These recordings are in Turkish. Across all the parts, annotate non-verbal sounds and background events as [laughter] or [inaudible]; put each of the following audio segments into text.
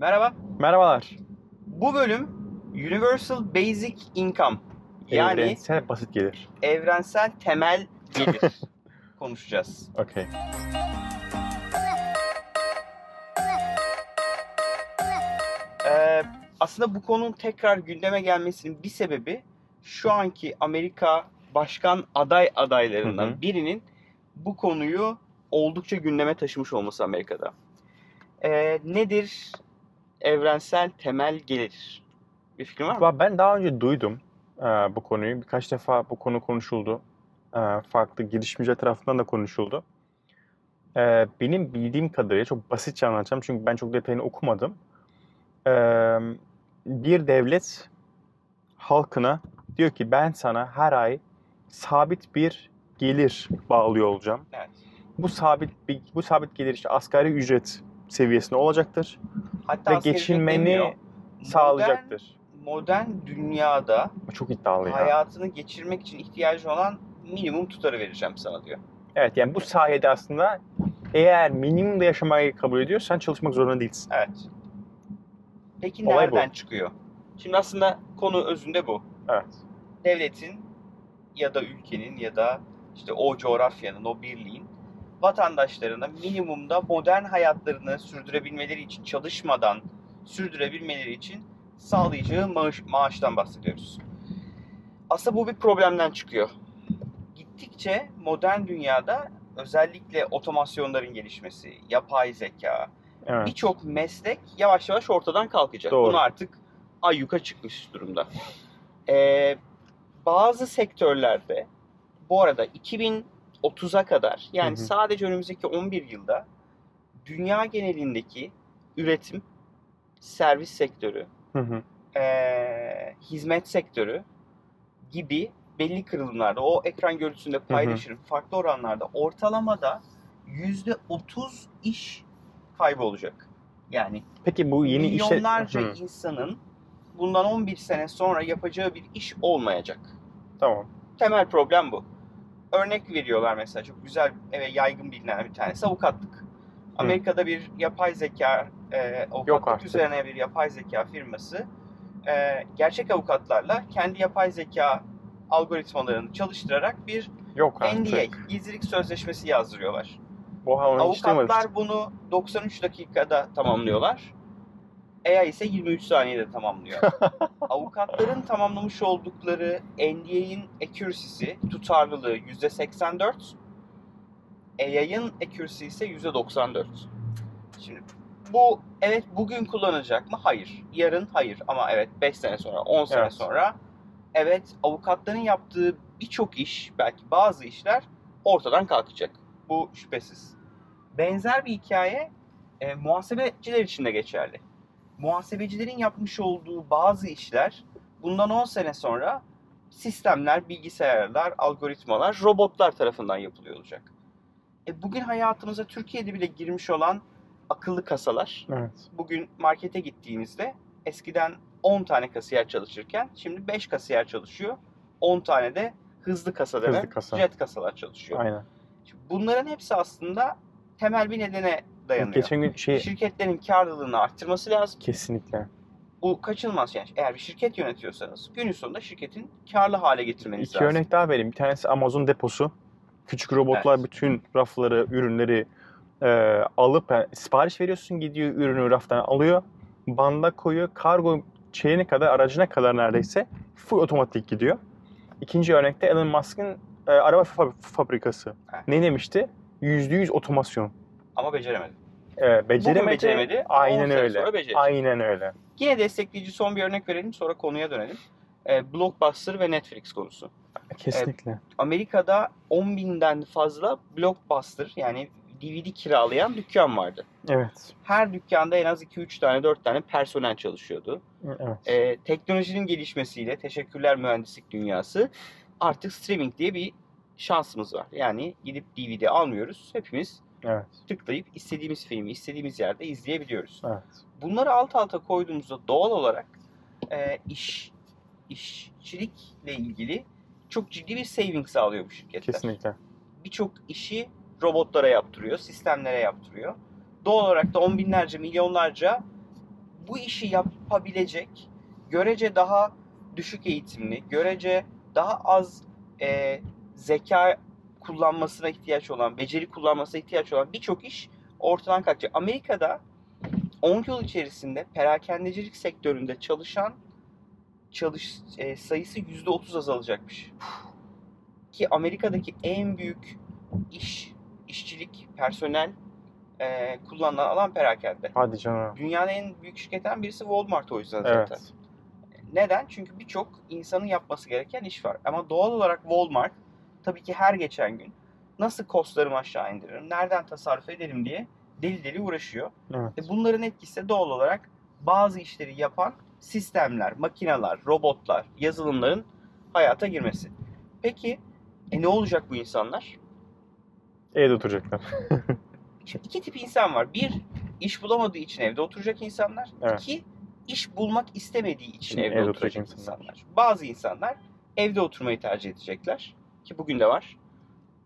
Merhaba. Merhabalar. Bu bölüm Universal Basic Income yani Evrensel basit gelir. evrensel temel [laughs] gelir konuşacağız. Okey. Ee, aslında bu konunun tekrar gündeme gelmesinin bir sebebi şu anki Amerika başkan aday adaylarından Hı hı. birinin bu konuyu oldukça gündeme taşımış olması Amerika'da. Ee, nedir evrensel temel gelir? Bir fikrin var mı? Ben daha önce duydum e, bu konuyu. Birkaç defa bu konu konuşuldu. E, farklı girişimciler tarafından da konuşuldu. E, benim bildiğim kadarıyla çok basitçe anlatacağım çünkü ben çok detayını okumadım. E, bir devlet halkına diyor ki ben sana her ay sabit bir gelir bağlıyor olacağım. Evet. Bu sabit bu sabit gelir işte asgari ücret seviyesinde olacaktır Hatta ve geçinmeni sağlayacaktır. Modern, modern dünyada Çok iddialı ya. hayatını geçirmek için ihtiyacı olan minimum tutarı vereceğim sana diyor. Evet yani bu sayede aslında eğer minimumda yaşamayı kabul ediyorsan çalışmak zorunda değilsin. Evet. Peki Olay nereden çıkıyor? Şimdi aslında konu özünde bu. Evet. Devletin ya da ülkenin ya da işte o coğrafyanın, o birliğin vatandaşlarına minimumda modern hayatlarını sürdürebilmeleri için, çalışmadan sürdürebilmeleri için sağlayacağı maaş, maaştan bahsediyoruz. Aslında bu bir problemden çıkıyor. Gittikçe modern dünyada özellikle otomasyonların gelişmesi, yapay zeka, Evet. birçok meslek yavaş yavaş ortadan kalkacak. Doğru. Bunu artık ayyuka çıkmış durumda. Ee, bazı sektörlerde bu arada 2030'a kadar yani Hı hı. sadece önümüzdeki 11 yılda dünya genelindeki üretim, servis sektörü, Hı hı. ee, hizmet sektörü gibi belli kırılımlarda o ekran görüntüsünde paylaşırım farklı oranlarda ortalamada %30 iş kaybı olacak. Yani Peki bu yeni işe... milyonlarca Hı, insanın bundan 11 sene sonra yapacağı bir iş olmayacak. Tamam. Temel problem bu. Örnek veriyorlar mesela çok güzel ve yaygın bilinen bir tanesi avukatlık. Amerika'da bir yapay zeka, e, avukatlık üzerine bir yapay zeka firması e, gerçek avukatlarla kendi yapay zeka algoritmalarını çalıştırarak bir Yok artık. NDA, gizlilik sözleşmesi yazdırıyorlar. Oha. Avukatlar bunu 93 dakikada tamamlıyorlar. AI ise 23 saniyede tamamlıyor. [laughs] Avukatların tamamlamış oldukları NDA'in accuracy'si, tutarlılığı %84. AI'ın accuracy ise %94. Şimdi bu evet bugün kullanacak mı? Hayır. Yarın hayır. Ama evet 5 sene sonra, 10 sene Evet. sonra evet avukatların yaptığı birçok iş, belki bazı işler ortadan kalkacak. Bu şüphesiz. Benzer bir hikaye e, muhasebeciler için de geçerli. Muhasebecilerin yapmış olduğu bazı işler bundan 10 sene sonra sistemler, bilgisayarlar, algoritmalar, robotlar tarafından yapılıyor olacak. E, bugün hayatımıza Türkiye'de bile girmiş olan akıllı kasalar, Evet. bugün markete gittiğimizde eskiden 10 tane kasiyer çalışırken şimdi 5 kasiyer çalışıyor. 10 tane de hızlı kasa denen Hızlı kasa. jet kasalar çalışıyor. Aynen. Şimdi bunların hepsi aslında temel bir nedene dayanıyor. Geçen gün şey... Şirketlerin karlılığını arttırması lazım. Kesinlikle. Bu kaçınılmaz yani. Eğer bir şirket yönetiyorsanız günün sonunda şirketin karlı hale getirmeniz İki lazım. örnek daha vereyim. Bir tanesi Amazon deposu. Küçük robotlar Evet. bütün rafları, ürünleri e, alıp yani sipariş veriyorsun gidiyor ürünü raftan alıyor. Banda koyuyor. Kargo şeyine kadar, aracına kadar neredeyse full otomatik gidiyor. İkinci örnekte Elon Musk'ın e, araba fa- fabrikası. Evet. Ne demişti? %100 otomasyon. Ama beceremedi. E, beceremedi. beceremedi, ama on Aynen öyle. sonra becerecek. Aynen öyle. Yine destekleyici son bir örnek verelim sonra konuya dönelim. Ee, Blockbuster ve Netflix konusu. Kesinlikle. Amerika'da 10 binden fazla Blockbuster yani DVD kiralayan dükkan vardı. Evet. Her dükkanda en az 2-3 tane 4 tane personel çalışıyordu. Evet. Ee, teknolojinin gelişmesiyle teşekkürler mühendislik dünyası artık streaming diye bir şansımız var. Yani gidip DVD almıyoruz. Hepimiz Evet. tıklayıp istediğimiz filmi istediğimiz yerde izleyebiliyoruz. Evet. Bunları alt alta koyduğumuzda doğal olarak e, iş işçilikle ilgili çok ciddi bir saving sağlıyor bu şirketler. Kesinlikle. Birçok işi robotlara yaptırıyor, sistemlere yaptırıyor. Doğal olarak da on binlerce, milyonlarca bu işi yapabilecek görece daha düşük eğitimli, görece daha az e, zeka kullanmasına ihtiyaç olan, beceri kullanmasına ihtiyaç olan birçok iş ortadan kalkacak. Amerika'da 10 yıl içerisinde perakendecilik sektöründe çalışan çalış e, sayısı %30 azalacakmış. Ki Amerika'daki en büyük iş, işçilik, personel e, kullanılan alan perakende. Hadi canım. Dünyanın en büyük şirketten birisi Walmart o yüzden zaten. Evet. Neden? Çünkü birçok insanın yapması gereken iş var. Ama doğal olarak Walmart tabii ki her geçen gün nasıl kostlarımı aşağı indiririm, nereden tasarruf ederim diye deli deli uğraşıyor. Evet. E bunların etkisi doğal olarak bazı işleri yapan sistemler, makineler, robotlar, yazılımların hayata girmesi. Peki e ne olacak bu insanlar? Evde oturacaklar. [laughs] Şimdi iki tip insan var. Bir, iş bulamadığı için evde oturacak insanlar. Evet. İki, iş bulmak istemediği için Evde evde, oturacak oturacak insanlar. insanlar. Bazı insanlar evde oturmayı tercih edecekler. Ki bugün de var.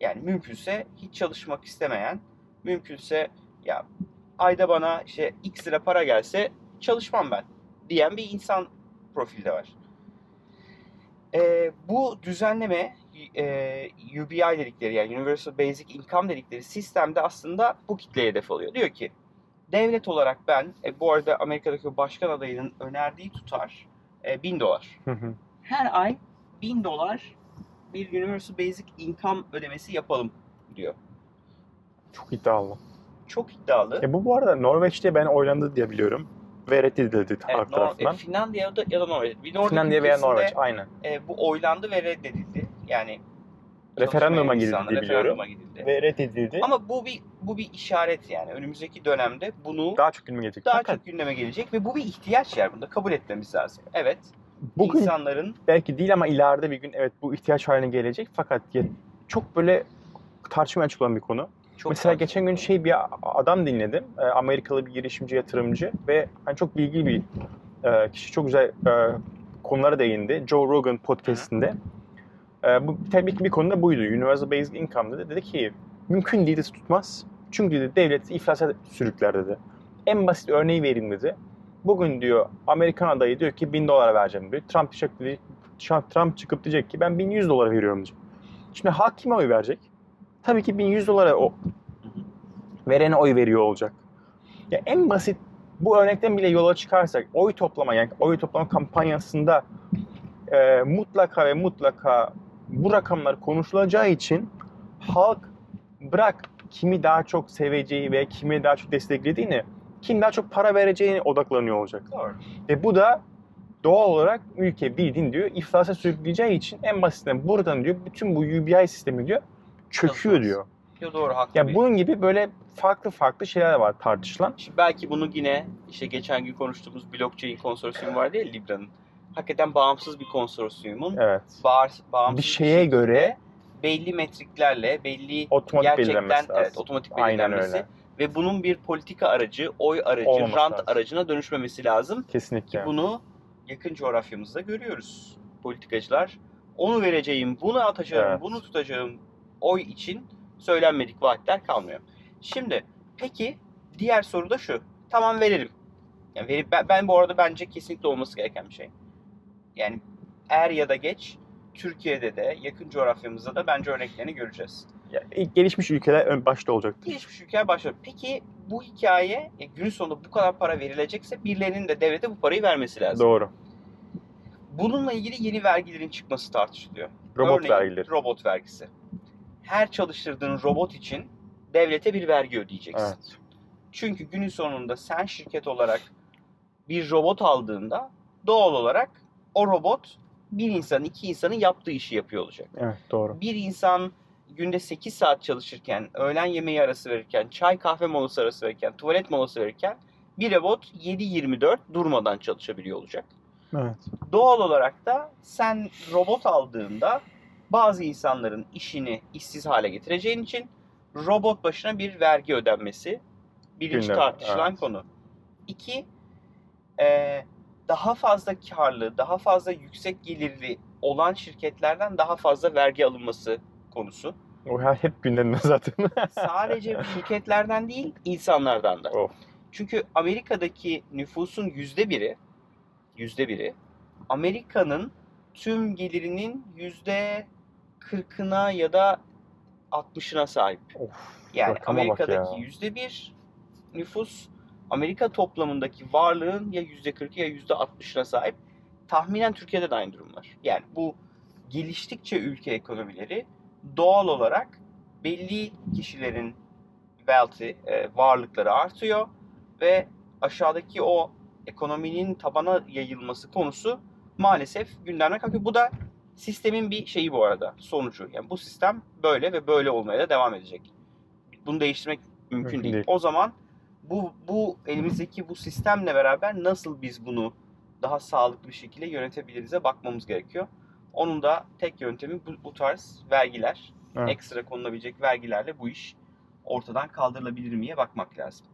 Yani mümkünse hiç çalışmak istemeyen, mümkünse ya ayda bana işte x lira para gelse çalışmam ben diyen bir insan profilde var. Ee, bu düzenleme e, UBI dedikleri yani Universal Basic Income dedikleri sistemde aslında bu kitleye hedef alıyor. Diyor ki devlet olarak ben e, bu arada Amerika'daki başkan adayının önerdiği tutar e, 1000 dolar. Hı hı. Her ay 1000 dolar bir Universal Basic Income ödemesi yapalım diyor. Çok iddialı. Çok iddialı. E bu bu arada Norveç'te ben oylandı diye biliyorum. Ve reddedildi Evet, halk tarafından. e, Finlandiya ya da, Norveç. Bir Norveç Finlandiya veya Norveç aynen. e, bu oylandı ve reddedildi. Yani Referanduma gidildi diye biliyorum. referanduma gidildi. Ve reddedildi. Ama bu bir bu bir işaret yani. Önümüzdeki dönemde bunu daha çok gündeme gelecek. daha Fakat çok gündeme gelecek ve bu bir ihtiyaç yer bunda kabul etmemiz lazım. Evet. Bugün insanların belki değil ama ileride bir gün evet bu ihtiyaç haline gelecek. Fakat çok böyle tartışmaya açık olan bir konu. çok Mesela fazla- geçen gün şey bir adam dinledim. Ee, Amerikalı bir girişimci, yatırımcı ve hani çok bilgili bir e, kişi. Çok güzel e, konulara değindi. Joe Rogan podcastinde. E, bu tabii ki bir konu da buydu. Universal Basic Income dedi. Dedi ki mümkün değil de tutmaz. Çünkü dedi devlet iflasa sürükler dedi. En basit örneği vereyim dedi. Bugün diyor Amerikan adayı diyor ki 1000 dolara vereceğim diyor. Trump çıkıp, Trump, çıkıp diyecek ki ben 1100 dolara veriyorum diyecek. Şimdi halk kime oy verecek? Tabii ki 1100 dolara o verene oy veriyor olacak. Ya en basit bu örnekten bile yola çıkarsak oy toplama yani oy toplama kampanyasında e, mutlaka ve mutlaka bu rakamlar konuşulacağı için halk bırak kimi daha çok seveceği ve kimi daha çok desteklediğini kim daha çok para vereceğine odaklanıyor olacak. Doğru. Ve bu da doğal olarak ülke bildiğin diyor iflasa sürükleyeceği için en basitinden buradan diyor bütün bu UBI sistemi diyor çöküyor Çalışmaz. diyor. Yo, doğru haklı. Ya bir- bunun gibi böyle farklı farklı şeyler var tartışılan. Şimdi belki bunu yine işte geçen gün konuştuğumuz blockchain konsorsiyumu var değil Libra'nın. Hakikaten bağımsız bir konsorsiyumun Evet. bağır, bağımsız Bir şeye şekilde göre belli metriklerle, belli otomatik gerçekten evet otomatik Aynen belirlenmesi öyle. Ve bunun bir politika aracı, oy aracı, Olmaması rant lazım. aracına dönüşmemesi lazım. Kesinlikle. Bunu yakın coğrafyamızda görüyoruz. Politikacılar onu vereceğim, bunu atacağım, Evet. bunu tutacağım oy için söylenmedik vaatler kalmıyor. Şimdi peki diğer soru da şu. Tamam verelim. Yani verip, ben, ben bu arada bence kesinlikle olması gereken bir şey. Yani er ya da geç Türkiye'de de yakın coğrafyamızda da bence örneklerini göreceğiz. Ya, ilk gelişmiş ülkeler ön başta olacaktır. Gelişmiş ülkeler başlıyor. Peki bu hikaye e, günün sonunda bu kadar para verilecekse birilerinin de devlete bu parayı vermesi lazım. Doğru. Bununla ilgili yeni vergilerin çıkması tartışılıyor. Robot Örneğin, vergileri. Robot vergisi. Her çalıştırdığın robot için devlete bir vergi ödeyeceksin. Evet. Çünkü günün sonunda sen şirket olarak bir robot aldığında doğal olarak o robot bir insanın, iki insanın yaptığı işi yapıyor olacak. Evet doğru. Bir insan günde 8 saat çalışırken, öğlen yemeği arası verirken, çay kahve molası arası verirken, tuvalet molası verirken bir robot 7-24 durmadan çalışabiliyor olacak. Evet. Doğal olarak da sen robot aldığında bazı insanların işini işsiz hale getireceğin için robot başına bir vergi ödenmesi birinci Gündem, tartışılan evet. konu. İki, eee, daha fazla karlı, daha fazla yüksek gelirli olan şirketlerden daha fazla vergi alınması konusu. O hep gündemde zaten. [laughs] Sadece şirketlerden değil, insanlardan da. of. Çünkü Amerika'daki nüfusun yüzde biri, yüzde biri Amerika'nın tüm gelirinin yüzde kırkına ya da 60'ına sahip. Of, Yani Amerika'daki yüzde bir nüfus Amerika toplamındaki varlığın ya yüzde kırkı ya yüzde 60'ına sahip. Tahminen Türkiye'de de aynı durum var. Yani bu geliştikçe ülke ekonomileri doğal olarak belli kişilerin wealth'i, e, varlıkları artıyor ve aşağıdaki o ekonominin tabana yayılması konusu maalesef gündemden kalkıyor. Bu da sistemin bir şeyi bu arada, sonucu. Yani bu sistem böyle ve böyle olmaya da devam edecek. Bunu değiştirmek mümkün, Mümkün değil. değil. O zaman bu bu elimizdeki bu sistemle beraber nasıl biz bunu daha sağlıklı bir şekilde yönetebiliriz'e bakmamız gerekiyor. Onun da tek yöntemi bu, bu tarz vergiler, Evet. ekstra konulabilecek vergilerle bu iş ortadan kaldırılabilir miye bakmak lazım.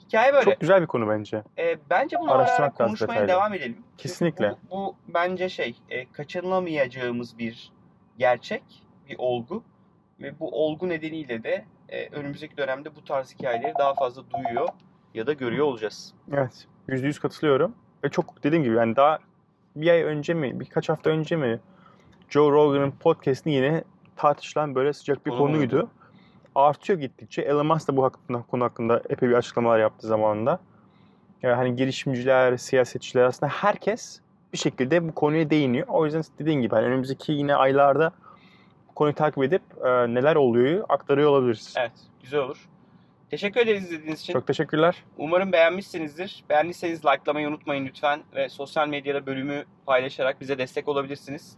Hikaye böyle. Çok güzel bir konu bence. E, bence bunu ara ara Araştırmak lazım konuşmaya detaylı. devam edelim. Kesinlikle. Bu, bu bence şey, e, kaçınılamayacağımız bir gerçek, bir olgu. Ve bu olgu nedeniyle de e, önümüzdeki dönemde bu tarz hikayeleri daha fazla duyuyor ya da görüyor olacağız. Evet. Yüzde yüz katılıyorum. Ve çok dediğim gibi yani daha bir ay önce mi, birkaç hafta önce mi Joe Rogan'ın podcast'ini yine tartışılan böyle sıcak bir Konu konuydu. Artıyor gittikçe. Elon Musk da bu hakkında, konu hakkında epey bir açıklamalar yaptı zamanında. Yani hani girişimciler, siyasetçiler aslında herkes bir şekilde bu konuya değiniyor. O yüzden dediğin gibi hani önümüzdeki yine aylarda konuyu takip edip e, neler oluyor aktarıyor olabiliriz. Evet, güzel olur. Teşekkür ederiz izlediğiniz için. Çok teşekkürler. Umarım beğenmişsinizdir. Beğendiyseniz likelamayı unutmayın lütfen ve sosyal medyada bölümü paylaşarak bize destek olabilirsiniz.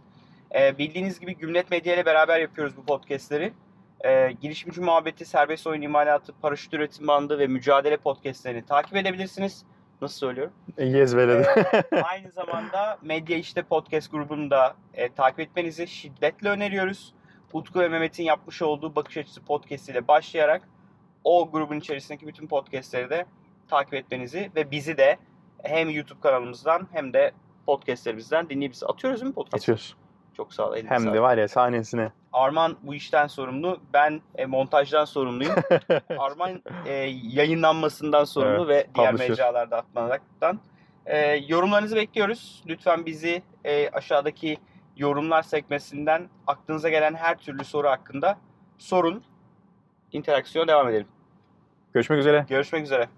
Ee, bildiğiniz gibi Gümlet Medya ile beraber yapıyoruz bu podcastleri. Ee, girişimci muhabbeti, serbest oyun imalatı, paraşüt üretim bandı ve mücadele podcastlerini takip edebilirsiniz. Nasıl söylüyorum? Yes. [laughs] Ee, aynı zamanda Medya İşte Podcast grubunu da e, takip etmenizi şiddetle öneriyoruz. Utku ve Mehmet'in yapmış olduğu Bakış Açısı podcast ile başlayarak o grubun içerisindeki bütün podcastleri de takip etmenizi ve bizi de hem YouTube kanalımızdan hem de podcastlerimizden dinleyebilirsiniz. Atıyoruz değil mi podcast? Atıyoruz. Çok sağ ol. Hem sağlık. de var ya sahnesine. Arman bu işten sorumlu. Ben e, montajdan sorumluyum. [laughs] Arman e, yayınlanmasından sorumlu ve diğer publisher. mecralarda atmaktan. E, yorumlarınızı bekliyoruz. Lütfen bizi e, aşağıdaki yorumlar sekmesinden aklınıza gelen her türlü soru hakkında sorun. İnteraksiyona devam edelim. Görüşmek üzere. Görüşmek üzere.